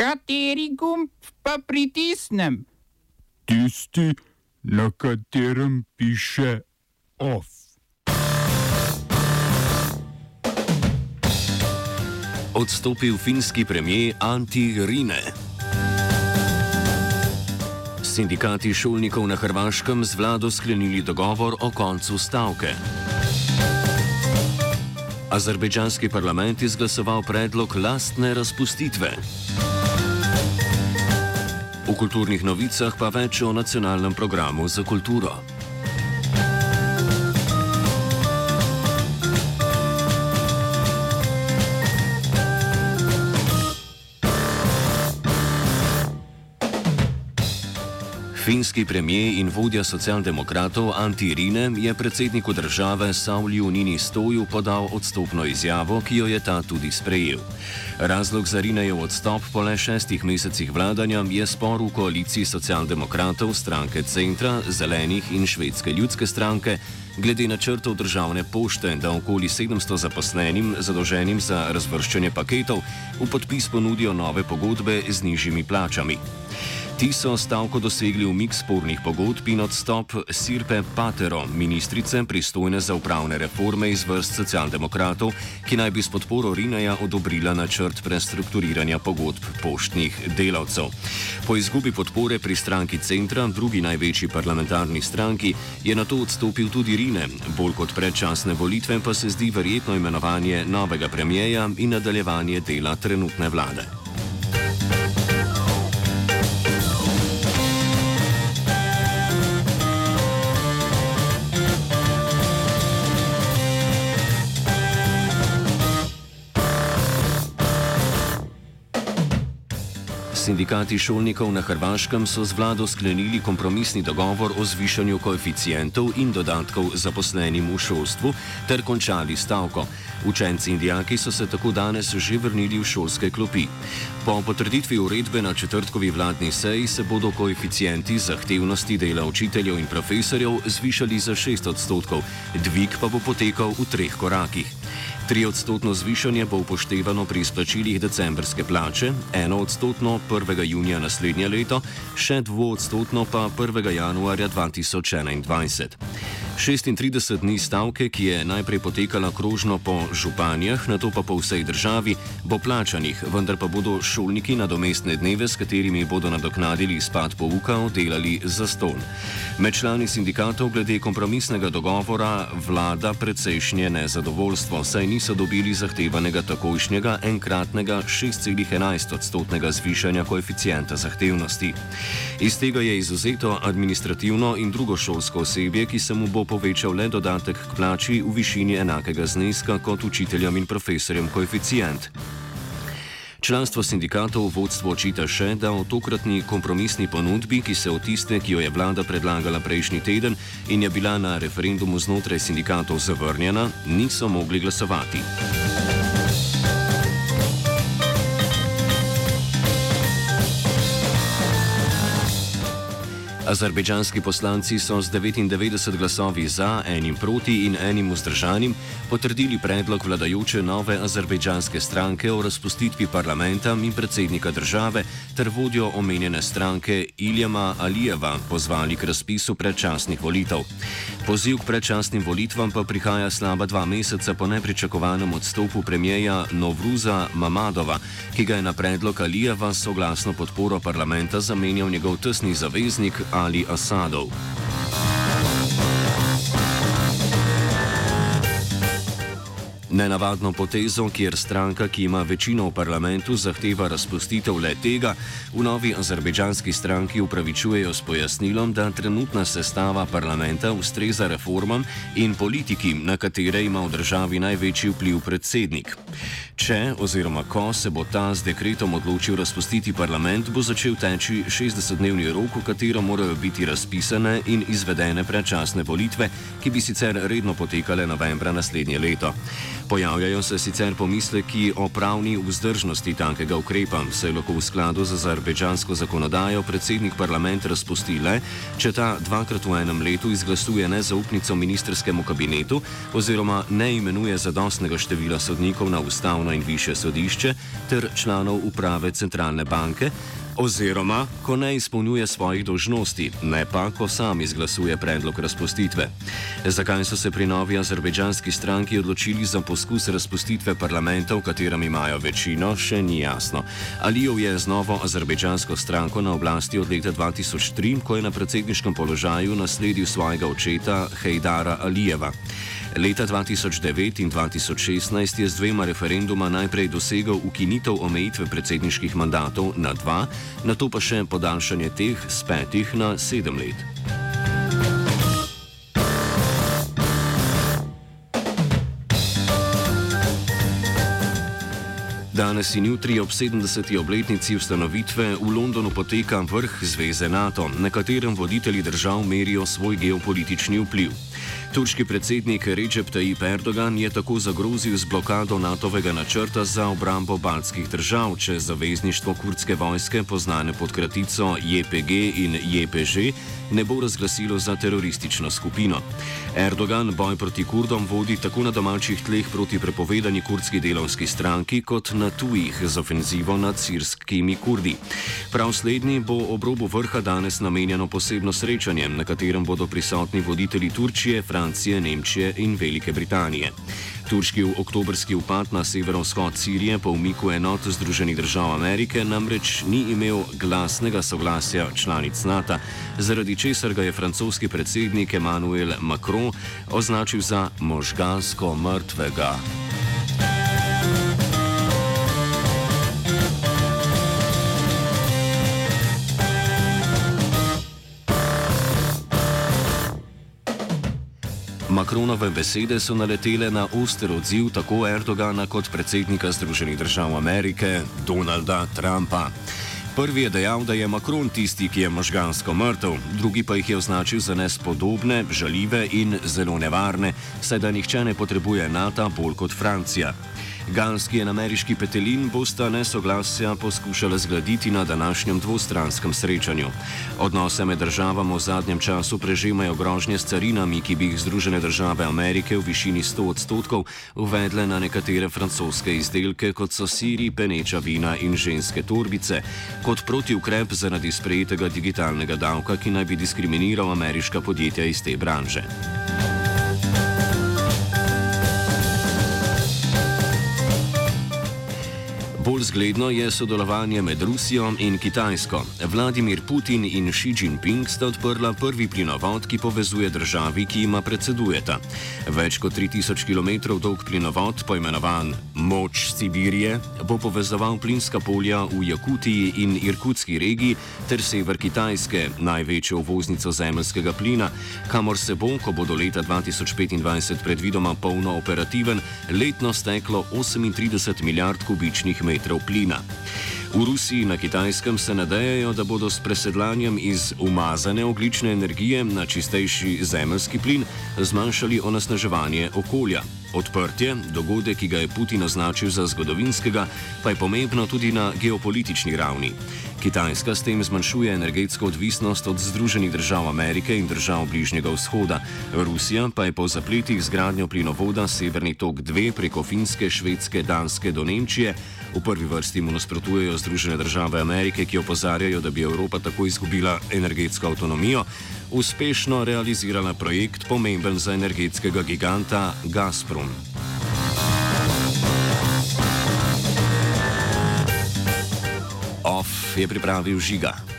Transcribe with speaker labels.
Speaker 1: Kateri gumb pa pritisnem?
Speaker 2: Tisti, na katerem piše OF.
Speaker 3: Odstopil finski premijer Antti Rine. Sindikati šolnikov na Hrvaškem z vlado sklenili dogovor o koncu stavke. Azerbejdžanski parlament izglasoval predlog lastne razpustitve. Kulturnih novicah pa več o nacionalnem programu za kulturo. Finski premijer in vodja socialdemokratov Antti Rine je predsedniku države Sauliju Nini Stoju podal odstopno izjavo, ki jo je ta tudi sprejel. Razlog za Rinejev odstop po le šestih mesecih vladanja je spor v koaliciji socialdemokratov, stranke Centra, Zelenih in Švedske ljudske stranke. Glede načrtov državne pošte, da okoli 700 zaposlenim zadolženim za razvrščanje paketov v podpis ponudijo nove pogodbe z nižjimi plačami. Ti so stavko dosegli v mik spornih pogodb in odstop Sirpe Patero, ministrice pristojne za upravne reforme iz vrst socialdemokratov, ki naj bi s podporo Rineja odobrila načrt prestrukturiranja pogodb poštnih delavcev. Po izgubi podpore pri stranki Centra, drugi največji parlamentarni stranki, je na to odstopil tudi Rine. Bolj kot predčasne volitve pa se zdi verjetno imenovanje novega premijeja in nadaljevanje dela trenutne vlade. Sindikati šolnikov na Hrvaškem so z vlado sklenili kompromisni dogovor o zvišanju koeficijentov in dodatkov zaposlenim v šolstvu ter končali stavko. Učenci in dijaki so se tako danes že vrnili v šolske klopi. Po potrditvi uredbe na četrtkovi vladni seji se bodo koeficijenti zahtevnosti dela učiteljev in profesorjev zvišali za 6 odstotkov, dvig pa bo potekal v treh korakih. Tri odstotno zvišanje bo upoštevano pri izplačilih decembrske plače, eno odstotno 1. junija naslednje leto, še dvoodstotno pa 1. januarja 2021. 36 dni stavke, ki je najprej potekala krožno po županjah, na to pa po vsej državi, bo plačanih, vendar pa bodo šolniki nadomestne dneve, s katerimi bodo nadoknadili izpad pouka, oddelali za ston. Med člani sindikatov glede kompromisnega dogovora vlada precejšnje nezadovoljstvo, saj niso dobili zahtevanega takojšnjega enkratnega 6,11 odstotnega zvišanja koeficijenta zahtevnosti. Iz tega je izuzeto administrativno in drugo šolsko osebje, ki se mu bo povečal le dodatek k plači v višini enakega zneska kot učiteljem in profesorjem koeficijent. Članstvo sindikatov vodstvo očita še, da o tokratni kompromisni ponudbi, ki se od tiste, ki jo je vlada predlagala prejšnji teden in je bila na referendumu znotraj sindikatov zavrnjena, niso mogli glasovati. Azerbejdžanski poslanci so z 99 glasovi za, enim proti in enim vzdržanim potrdili predlog vladajoče nove azerbejdžanske stranke o razpustitvi parlamenta in predsednika države ter vodjo omenjene stranke Iljama Alijeva pozvali k razpisu predčasnih volitev. Poziv k predčasnim volitvam pa prihaja slaba dva meseca po nepričakovanem odstopu premijeja Novruza Mamadova, ki ga je na predlog Alijeva soglasno podporo parlamenta zamenjal njegov tesni zaveznik Ali Asadov. Nenavadno potezo, kjer stranka, ki ima večino v parlamentu, zahteva razpustitev le tega, v novi azerbejdžanski stranki upravičujejo s pojasnilom, da trenutna sestava parlamenta ustreza reformam in politiki, na katere ima v državi največji vpliv predsednik. Če oziroma ko se bo ta z dekretom odločil razpustiti parlament, bo začel teči 60-dnevni rok, v katero morajo biti razpisane in izvedene predčasne volitve, ki bi sicer redno potekale novembra naslednje leto. Pojavljajo se sicer pomisleki o pravni vzdržnosti takega ukrepa, saj lahko v skladu z azerbejdžansko zakonodajo predsednik parlament razpusti le, če ta dvakrat v enem letu izglasuje nezaupnico ministerskemu kabinetu oziroma ne imenuje zadostnega števila sodnikov na ustavno in više sodišče ter članov uprave centralne banke, oziroma ko ne izpolnjuje svojih dožnosti, ne pa ko sam izglasuje predlog razpustitve. Zakaj so se pri novi azerbejdžanski stranki odločili za poskus razpustitve parlamenta, v katerem imajo večino, še ni jasno. Alijev je z novo azerbejdžansko stranko na oblasti od leta 2003, ko je na predsedniškem položaju nasledil svojega očeta Hejdara Alijeva. Leta 2009 in 2016 je z dvema referenduma najprej dosegel ukinitev omejitve predsedniških mandatov na dva, na to pa še podaljšanje teh z petih na sedem let. Danes in jutri ob 70. obletnici ustanovitve v Londonu poteka vrh Zveze NATO, na katerem voditelji držav merijo svoj geopolitični vpliv. Turški predsednik Recep Tayyip Erdogan je tako zagrozil z blokado NATO-vega načrta za obrambo baltskih držav, če zavezništvo kurdske vojske, znane pod kratico JPG in JPŽ, ne bo razglasilo za teroristično skupino. Erdogan boj proti Kurdom vodi tako na domačih tleh proti prepovedani kurdski delovski stranki, kot na tujih z ofenzivo nad sirskimi Kurdi. Prav slednji bo ob robu vrha danes namenjeno posebno srečanje, na katerem bodo prisotni voditelji Turčije, Francije, Nemčije in Velike Britanije. Turški oktobrski upad na severovzhod Sirije po umiku enot Združenih držav Amerike namreč ni imel glasnega soglasja članic NATO, zaradi česar ga je francoski predsednik Emmanuel Macron označil za možgansko mrtvega. Makronove besede so naletele na oster odziv tako Erdogana kot predsednika Združenih držav Amerike Donalda Trumpa. Prvi je dejal, da je Makron tisti, ki je možgansko mrtev, drugi pa jih je označil za nespodobne, žaljive in zelo nevarne, saj da nihče ne potrebuje NATO bolj kot Francija. Ganski in ameriški petelin bosta nesoglasja poskušala zgraditi na današnjem dvostranskem srečanju. Odnose med državami v zadnjem času prežemajo grožnje s carinami, ki bi jih Združene države Amerike v višini 100 odstotkov uvedle na nekatere francoske izdelke, kot so siri, peneča vina in ženske torbice, kot protiukrep zaradi sprejetega digitalnega davka, ki naj bi diskriminiral ameriška podjetja iz te branže. Bolj zgledno je sodelovanje med Rusijo in Kitajsko. Vladimir Putin in Xi Jinping sta odprla prvi plinovod, ki povezuje državi, ki ima predsedujeta. Več kot 3000 km dolg plinovod, poimenovan Moč Sibirije, bo povezoval plinska polja v Jakutiji in Irkutski regiji ter sever Kitajske, največjo uvoznico zemljskega plina, kamor se bo, ko bo do leta 2025 predvidoma polno operativen, letno steklo 38 milijard kubičnih metrov metrov plina. V Rusiji na Kitajskem se nadejajo, da bodo s presedlanjem iz umazane oglične energije na čistejši zemljski plin zmanjšali onesnaževanje okolja. Odprtje, dogodek, ki ga je Putin označil za zgodovinskega, pa je pomembno tudi na geopolitični ravni. Kitajska s tem zmanjšuje energetsko odvisnost od Združenih držav Amerike in držav Bližnjega vzhoda. Rusija pa je po zapletih zgradnjo plinovoda Severni tok 2 preko Finske, Švedske, Danske do Nemčije v prvi vrsti mu nasprotujejo Združene države Amerike, ki opozarjajo, da bi Evropa tako izgubila energetsko avtonomijo, uspešno realizirala projekt pomemben za energetskega giganta Gazprom. Je pripravil žiga.